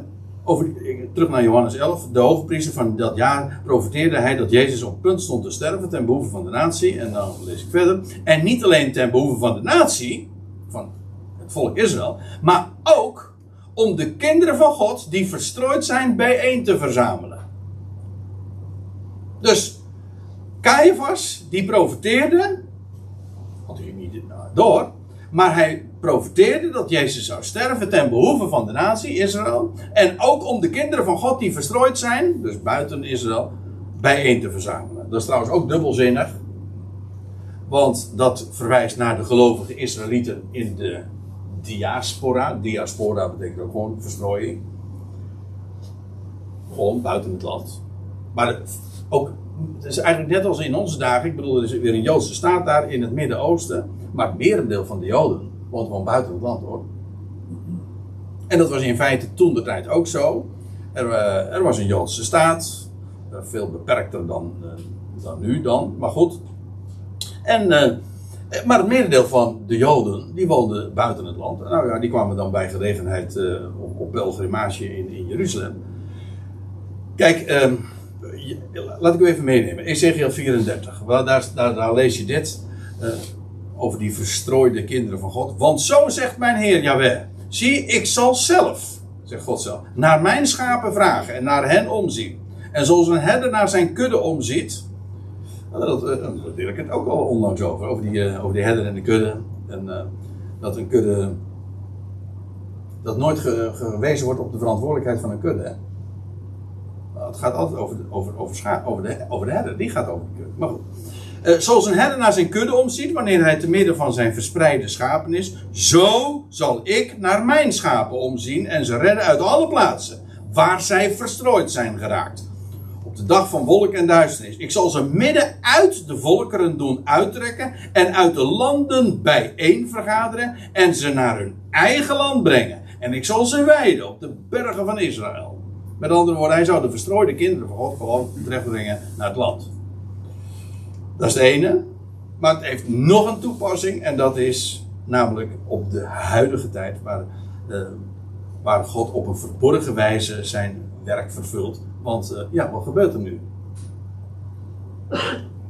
over, terug naar Johannes 11. De hoofdpriester van dat jaar profeteerde hij dat Jezus op punt stond te sterven ten behoeve van de natie. En dan lees ik verder. En niet alleen ten behoeve van de natie, van het volk Israël, maar ook om de kinderen van God die verstrooid zijn bijeen te verzamelen. Dus Caiaphas, die profeteerde, had hij niet door, maar hij profeteerde dat Jezus zou sterven ten behoeve van de natie Israël. En ook om de kinderen van God die verstrooid zijn, dus buiten Israël, bijeen te verzamelen. Dat is trouwens ook dubbelzinnig. Want dat verwijst naar de gelovige Israëlieten in de diaspora. Diaspora betekent ook gewoon verstrooiing. Gewoon buiten het land. Maar ook het is eigenlijk net als in onze dagen. Ik bedoel, er is weer een Joodse staat daar in het Midden-Oosten. Maar het merendeel van de Joden woont gewoon buiten het land hoor. En dat was in feite toen de tijd ook zo. Er, er was een Joodse staat, veel beperkter dan, dan nu dan, maar goed. En, maar het merendeel van de Joden, die woonden buiten het land. Nou ja, die kwamen dan bij gelegenheid op, pelgrimage in, in Jeruzalem. Kijk, laat ik u even meenemen. Ezekiel 34. Wel, daar, daar, lees je dit. Uh, over die verstrooide kinderen van God. Want zo zegt mijn Heer Jahweh. Zie, ik zal zelf, zegt God zelf, naar mijn schapen vragen en naar hen omzien. En zoals een herder naar zijn kudde omziet. Nou, dat, uh, daar wil ik het ook al onlangs over. Over die, uh, over die herder en de kudde. En dat een kudde. Dat nooit ge, gewezen wordt op de verantwoordelijkheid van een kudde. Het gaat altijd over de, over, over, over, de, over de herder. Die gaat over de kudde. Maar goed. Uh, zoals een herder naar zijn kudde omziet wanneer hij te midden van zijn verspreide schapen is. Zo zal ik naar mijn schapen omzien en ze redden uit alle plaatsen waar zij verstrooid zijn geraakt. Op de dag van wolk en duisternis. Ik zal ze midden uit de volkeren doen uittrekken en uit de landen bijeen vergaderen en ze naar hun eigen land brengen. En ik zal ze wijden op de bergen van Israël. Met andere woorden, hij zou de verstrooide kinderen van God gewoon terechtbrengen naar het land. Dat is het ene. Maar het heeft nog een toepassing en dat is namelijk op de huidige tijd, waar, uh, waar God op een verborgen wijze zijn werk vervult. Want uh, ja, wat gebeurt er nu?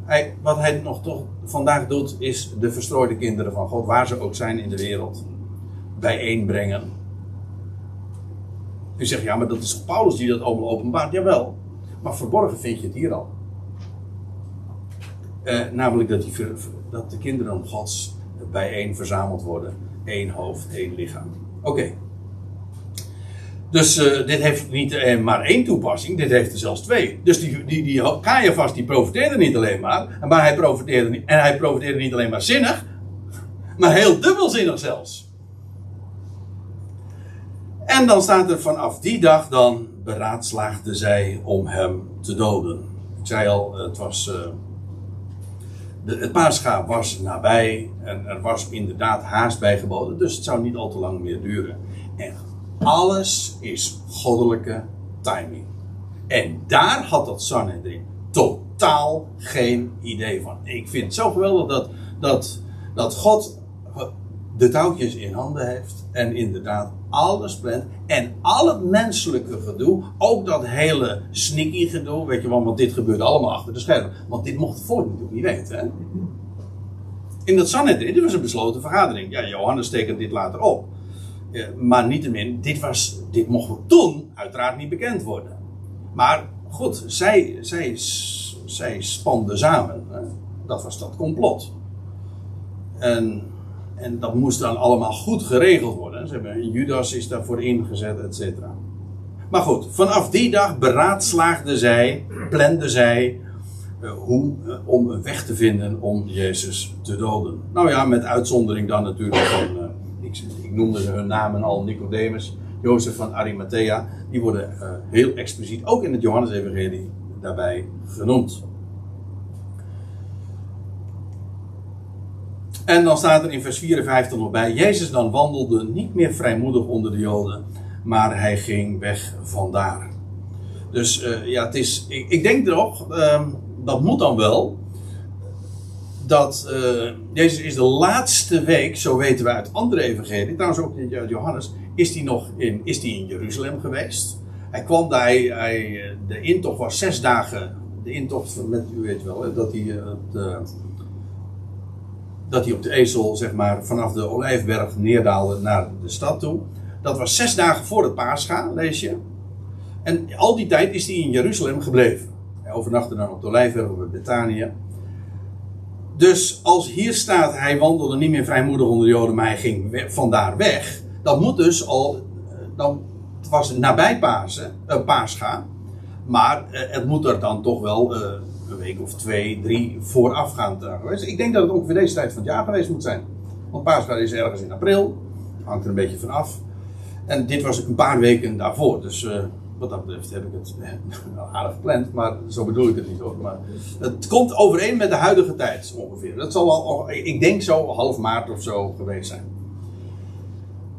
Hij, wat hij nog toch vandaag doet, is de verstrooide kinderen van God, waar ze ook zijn in de wereld, bijeenbrengen u zegt, ja, maar dat is Paulus die dat allemaal openbaart. Jawel, maar verborgen vind je het hier al. Uh, namelijk dat, die, dat de kinderen Gods bijeen verzameld worden. één hoofd, één lichaam. Oké. Dus uh, dit heeft niet uh, maar één toepassing, dit heeft er zelfs twee. Dus die, die, die Caiaphas die profiteerde niet alleen maar, maar hij profiteerde niet, en hij profiteerde niet alleen maar zinnig, maar heel dubbelzinnig zelfs. En dan staat er vanaf die dag dan beraadslaagde zij om hem te doden. Ik zei al, het was. Uh, de, het paascha was nabij en er was inderdaad haast bij geboden, dus het zou niet al te lang meer duren. En alles is goddelijke timing. En daar had dat Sanhedrin totaal geen idee van. Ik vind het zo geweldig dat, dat, dat God de touwtjes in handen heeft en inderdaad alles plant. En al het menselijke gedoe, ook dat hele sneaky gedoe, weet je wel, want dit gebeurde allemaal achter de schermen. Want dit mocht het volk natuurlijk niet weten. Hè? In dat Sanhedrin, dit was een besloten vergadering. Ja, Johannes tekent dit later op. Maar niettemin, dit, was, dit mocht toen uiteraard niet bekend worden. Maar goed, zij, zij, zij spanden samen. Dat was dat complot. En en dat moest dan allemaal goed geregeld worden. Ze hebben, Judas is daarvoor ingezet, et cetera. Maar goed, vanaf die dag beraadslaagden zij, planden zij uh, hoe, uh, om een weg te vinden om Jezus te doden. Nou ja, met uitzondering dan natuurlijk van, uh, ik, ik, noemde hun namen al, Nicodemus, Jozef van Arimathea. Die worden heel expliciet, ook in het Johannes-evangelie, daarbij genoemd. En dan staat er in vers 54 nog bij: Jezus dan wandelde niet meer vrijmoedig onder de Joden, maar hij ging weg vandaar. Dus uh, ja, het is, ik, ik denk erop, uh, dat moet dan wel. Dat uh, Jezus is de laatste week, zo weten we uit andere evangelieën, trouwens ook uit Johannes, is hij nog in, is die in Jeruzalem geweest. Hij kwam daar, hij, hij, de intocht was zes dagen, de intocht met, u weet wel, dat hij het dat hij op de ezel, zeg maar, vanaf de Olijfberg neerdaalde naar de stad toe. Dat was zes dagen voor het paascha, lees je. En al die tijd is hij in Jeruzalem gebleven. Hij overnachtte dan op de Olijfberg op Betanië. Dus als hier staat, hij wandelde niet meer vrijmoedig onder de Joden, maar hij ging vandaar weg. Dat moet dus al, eh, dan, het was nabij Pasen, uh, Paascha. Maar uh, het moet er dan toch wel een week of twee, drie voorafgaand geweest. Ik denk dat het ongeveer deze tijd van het jaar geweest moet zijn. Want Paascha is ergens in april. Hangt er een beetje van af. En dit was een paar weken daarvoor. Dus uh, wat dat betreft heb ik het uh, aardig gepland. Maar zo bedoel ik het niet hoor. Maar het komt overeen met de huidige tijd ongeveer. Dat zal wel, ik denk zo half maart of zo geweest zijn.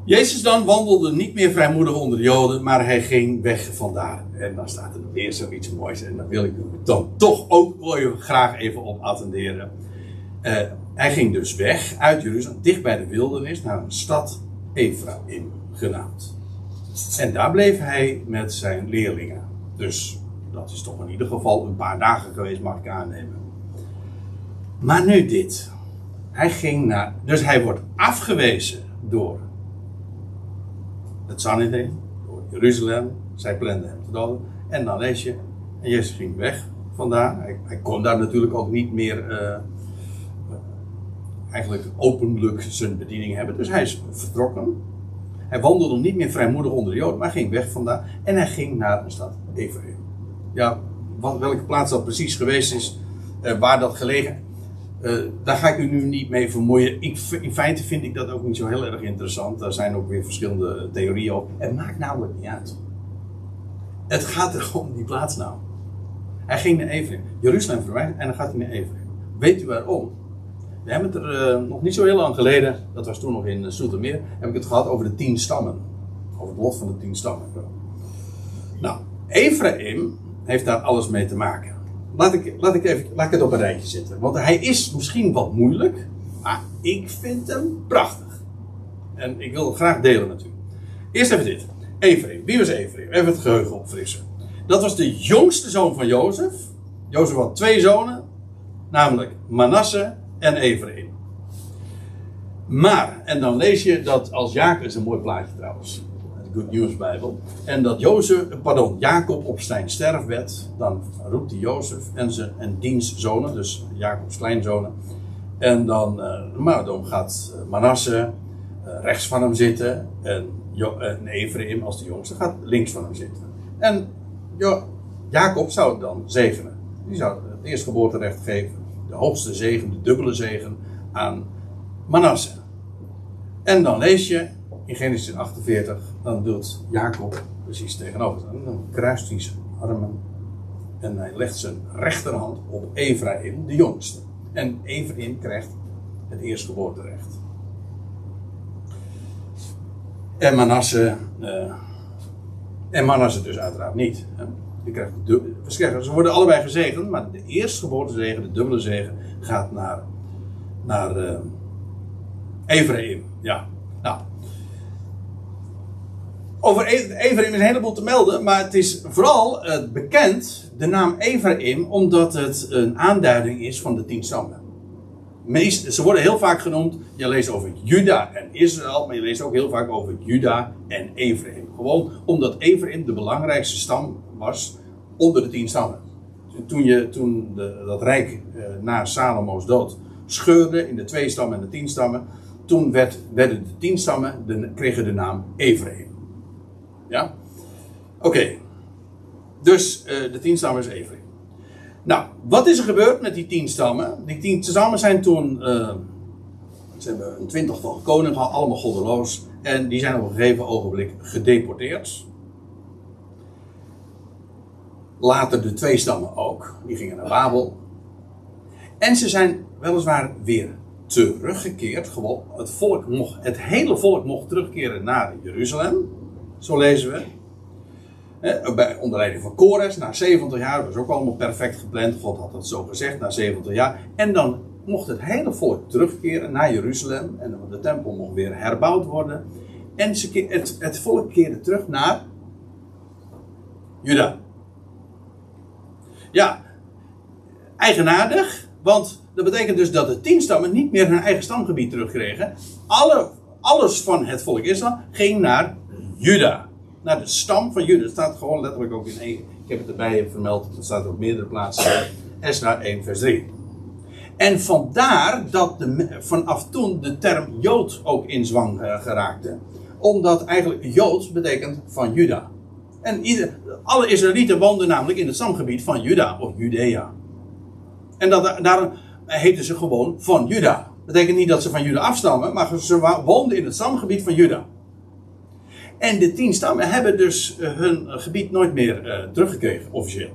Jezus dan wandelde niet meer vrijmoedig onder de Joden, maar hij ging weg vandaar. En dan staat er weer zoiets moois. En daar wil ik dan toch ook graag even op attenderen. Uh, hij ging dus weg uit Jeruzalem, dicht bij de wildernis, naar een stad Ephraim genaamd. En daar bleef hij met zijn leerlingen. Dus dat is toch in ieder geval een paar dagen geweest, mag ik aannemen. Maar nu dit. Hij ging naar. Dus hij wordt afgewezen door het Sanhedrin, door Jeruzalem. Zij planden hem te doden. En dan lees. En Jezus ging weg vandaar. Hij, kon daar natuurlijk ook niet meer. Uh, eigenlijk openlijk zijn bediening hebben. Dus hij is vertrokken. Hij wandelde niet meer vrijmoedig onder de Joden, maar ging weg vandaar. En hij ging naar een stad Ephraim. Ja, wat, welke plaats dat precies geweest is, uh, waar dat gelegen uh, daar ga ik u nu niet mee vermoeien. Ik, in feite vind ik dat ook niet zo heel erg interessant. Daar zijn ook weer verschillende theorieën op. Het maakt namelijk niet uit. Het gaat er om die plaatsnaam. Hij ging naar Ephraim. Jeruzalem verwijderd en dan gaat hij naar Ephraim. Weet u waarom? We hebben het er uh, nog niet zo heel lang geleden, dat was toen nog in Soetermeer, heb ik het gehad over de tien stammen. Over het lot van de tien stammen. Nou, Ephraim heeft daar alles mee te maken. Laat ik, laat, ik even, laat ik het op een rijtje zetten. Want hij is misschien wat moeilijk, maar ik vind hem prachtig. En ik wil graag delen met u. Eerst even dit. Ephraim. Wie was Ephraim? Even het geheugen opfrissen. Dat was de jongste zoon van Jozef. Jozef had twee zonen, namelijk Manasse en Ephraim. Maar, en dan lees je dat als Jacob, is een mooi plaatje trouwens, Good News Bijbel, en dat Jozef, pardon, Jacob op zijn sterfbed, dan roept hij Jozef en zijn en diens zonen, dus Jacobs kleinzonen, en dan, uh, maar gaat eh, Manasse uh, rechts van hem zitten en, jo en Ephraim als de jongste gaat links van hem zitten. En jo Jacob zou dan zegenen. Die zou het eerstgeboorterecht geven de hoogste zegen, de dubbele zegen aan Manasse. En dan lees je in Genesis 48, dan doet Jacob precies tegenover. Dan kruist hij zijn armen en hij legt zijn rechterhand op Ephraim, de jongste. En Ephraim krijgt het eerstgeboorterecht. En Manasse, uh, en Manasse dus uiteraard niet. Krijgt ze worden allebei gezegend, maar de eerstgeboorte zegen, de dubbele zegen, gaat naar, naar uh, Ephraim. Ja. Over Ephraim is een heleboel te melden, maar het is vooral uh, bekend, de naam Ephraim, omdat het een aanduiding is van de tien stammen. Meest, ze worden heel vaak genoemd, je leest over Juda en Israël, maar je leest ook heel vaak over Juda en Ephraim. Gewoon omdat Ephraim de belangrijkste stam was onder de tien stammen. Toen, je, toen dat rijk eh, na Salomo's dood scheurde in de twee stammen en de tien stammen, toen werd, werden de tien stammen, de, kregen de naam Ephraim. Ja? Oké. Dus uh, de tien stammen is Ephraim. Nou, wat is er gebeurd met die tien stammen? Die tien stammen zijn toen. Uh, ze hebben een twintigtal koningen allemaal goddeloos. En die zijn op een gegeven ogenblik gedeporteerd. Later de twee stammen ook. Die gingen naar Babel. En ze zijn weliswaar weer teruggekeerd. Gewoon, het, volk mocht, het hele volk mocht terugkeren naar Jeruzalem. Zo lezen we. bij, onder leiding van Kores, na 70 jaar, dat was ook allemaal perfect gepland. God had dat zo gezegd, na 70 jaar. En dan mocht het hele volk terugkeren naar Jeruzalem. En de tempel mocht weer herbouwd worden. En ze, het, het volk keerde terug naar Juda. Ja, eigenaardig, want dat betekent dus dat de tien stammen niet meer hun eigen stamgebied terugkregen. Alle, alles van het volk Israël ging naar Juda. Naar de stam van Juda. Staat gewoon letterlijk ook in één. Ik heb het erbij vermeld, dat staat op meerdere plaatsen. Esra 1, vers 3. En vandaar dat de, vanaf toen de term Jood ook in zwang uh, geraakte. Omdat eigenlijk Jood betekent van Juda. En alle Israëlieten woonden namelijk in het stamgebied van Juda of Judea. En dat, daarom heten ze gewoon van Juda. Dat betekent niet dat ze van Juda afstammen, maar ze woonden in het stamgebied van Juda. En de tien stammen hebben dus eh, hun gebied nooit meer uh, teruggekregen, officieel.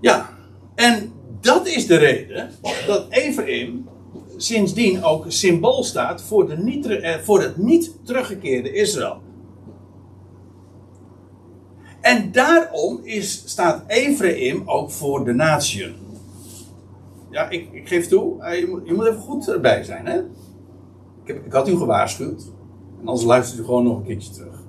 Ja, en dat is de reden dat Ephraim sindsdien ook symbool staat voor, de niet, eh, het niet teruggekeerde Israël. En daarom is, staat Ephraim ook voor de natieën. Ja, ik, ik geef toe, je moet, je moet even goed erbij zijn. Hè? Ik, heb, ik had u gewaarschuwd. En anders luistert u gewoon nog een keertje terug.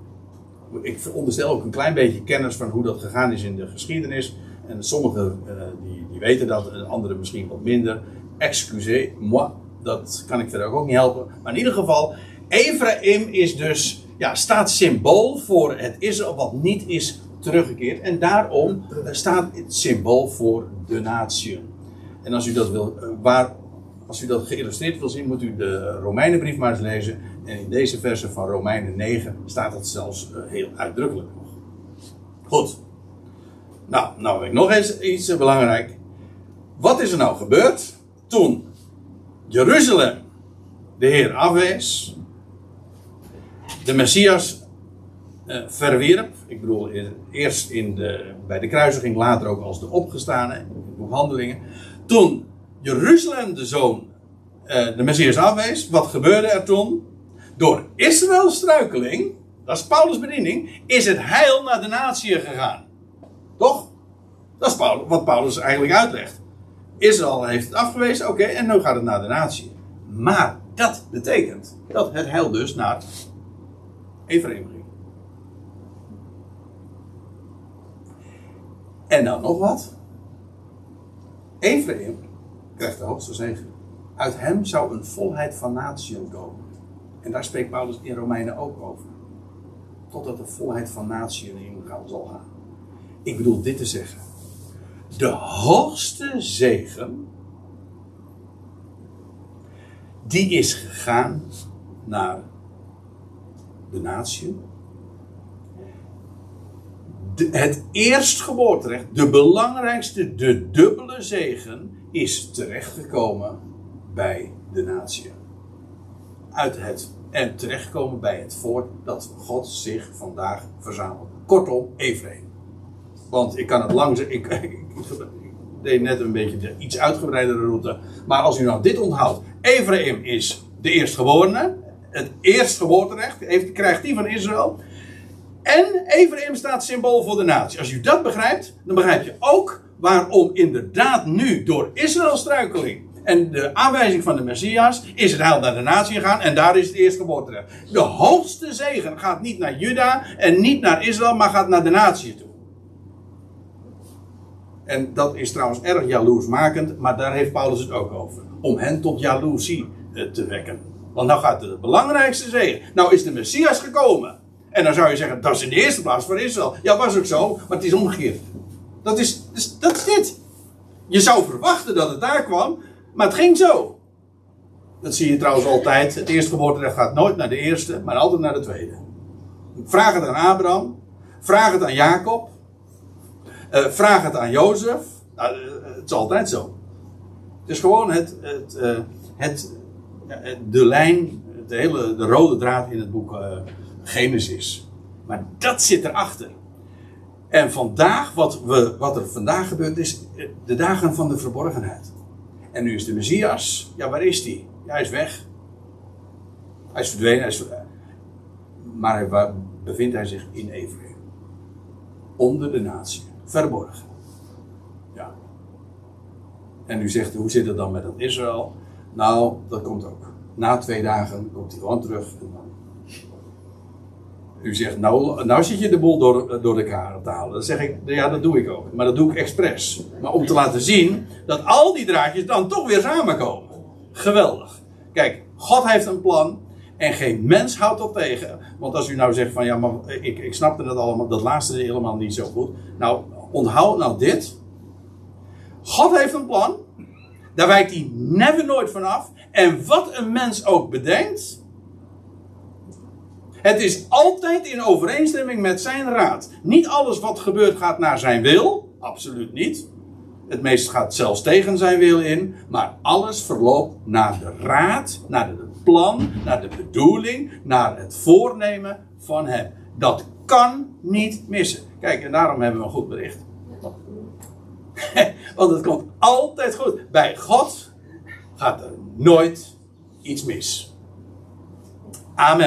Ik veronderstel ook een klein beetje kennis van hoe dat gegaan is in de geschiedenis. En sommigen uh, die, die weten dat, en anderen misschien wat minder. Excusez moi, dat kan ik verder ook niet helpen. Maar in ieder geval, Ephraim is dus, ja, staat symbool voor het Israël wat niet is teruggekeerd. En daarom staat het symbool voor de natie. En als u dat wil, eh, waar, als u dat geïllustreerd wil zien, moet u de Romeinenbrief maar eens lezen. En in deze verse van Romeinen 9 staat dat zelfs eh, heel uitdrukkelijk nog. Goed. Nou, nou ik nog eens iets uh, belangrijk. Wat is er nou gebeurd toen Jeruzalem de Heer afwees, de Messias uh, verwierp. Ik bedoel, eerst in de, bij de kruisiging, later ook als de opgestane, in boek Handelingen. Toen Jeruzalem de zoon, uh, de Messias afwees, wat gebeurde er toen? Door Israëls struikeling, dat is Paulus' bediening, is het heil naar de natie gegaan. Toch? Dat is Paulus, wat Paulus eigenlijk uitlegt. Israël heeft het afgewezen, oké, en nu gaat het naar de natie. Maar dat betekent dat het heil dus naar Ephraim ging. En dan nog wat. Ephraim krijgt de hoogste zegen. Uit hem zou een volheid van natieën komen. En daar spreekt Paulus in Romeinen ook over. Totdat de volheid van natieën in zal gaan. Ik bedoel dit te zeggen. De hoogste zegen. Die is gegaan naar de natie het eerstgeboorterecht, de belangrijkste, de dubbele zegen, is terechtgekomen bij de natie. Uit het, en terechtgekomen bij het voort dat God zich vandaag verzamelt. Kortom, Ephraim. Want ik kan het lang zeggen, ik, ik, deed net een beetje de iets uitgebreidere route. Maar als u nou dit onthoudt, Ephraim is de eerstgeborene, het eerstgeboorterecht, heeft, krijgt die van Israël. En Ephraim staat symbool voor de natie. Als u dat begrijpt, dan begrijp je ook waarom inderdaad nu door Israëls struikeling en de aanwijzing van de Messias is het heil naar de natie gegaan en daar is het eerste geboorterecht. De hoogste zegen gaat niet naar Juda en niet naar Israël, maar gaat naar de natie toe. En dat is trouwens erg jaloersmakend, maar daar heeft Paulus het ook over. Om hen tot jaloezie eh, te wekken. Want nou gaat de belangrijkste zegen. Nou is de Messias gekomen. En dan zou je zeggen, dat is in de eerste plaats voor Israël. Ja, was ook zo, maar het is omgekeerd. Dat is, dus, dat is dit. Je zou verwachten dat het daar kwam, maar het ging zo. Dat zie je trouwens altijd. Het eerste geboorterecht gaat nooit naar de eerste, maar altijd naar de tweede. Vraag het aan Abraham. Vraag het aan Jacob. Uh, vraag het aan Jozef. Nou, eh, het is altijd zo. Het is gewoon het, het, uh, het, de lijn, de hele de rode draad in het boek Genesis. Maar dat zit erachter. En vandaag, wat, we, wat er vandaag gebeurt, is de dagen van de verborgenheid. En nu is de Messias, ja, waar is die? Ja, hij is weg. Hij is verdwenen, hij. Maar waar bevindt hij zich in Ephraim? Onder de natie, verborgen. Ja. En u zegt, hoe zit het dan met dat Israël? Nou, dat komt ook. Na twee dagen komt hij gewoon terug en dan u zegt, nou, nou zit je de boel door, door elkaar te halen. Dan zeg ik, ja, dat doe ik ook. Maar dat doe ik expres. Maar om te laten zien dat al die draadjes dan toch weer samenkomen. Geweldig. Kijk, God heeft een plan. En geen mens houdt dat tegen. Want als u nou zegt van ja, maar ik, ik snapte dat allemaal, dat laatste helemaal niet zo goed. Nou, onthoud nou dit. God heeft een plan. Daar wijkt hij never nooit vanaf. En wat een mens ook bedenkt, het is altijd in overeenstemming met zijn raad. Niet alles wat gebeurt gaat naar zijn wil. Absoluut niet. Het meeste gaat zelfs tegen zijn wil in. Maar alles verloopt naar de raad, naar het plan, naar de bedoeling, naar het voornemen van hem. Dat kan niet missen. Kijk, en daarom hebben we een goed bericht. Want het komt altijd goed. Bij God gaat er nooit iets mis. Amen.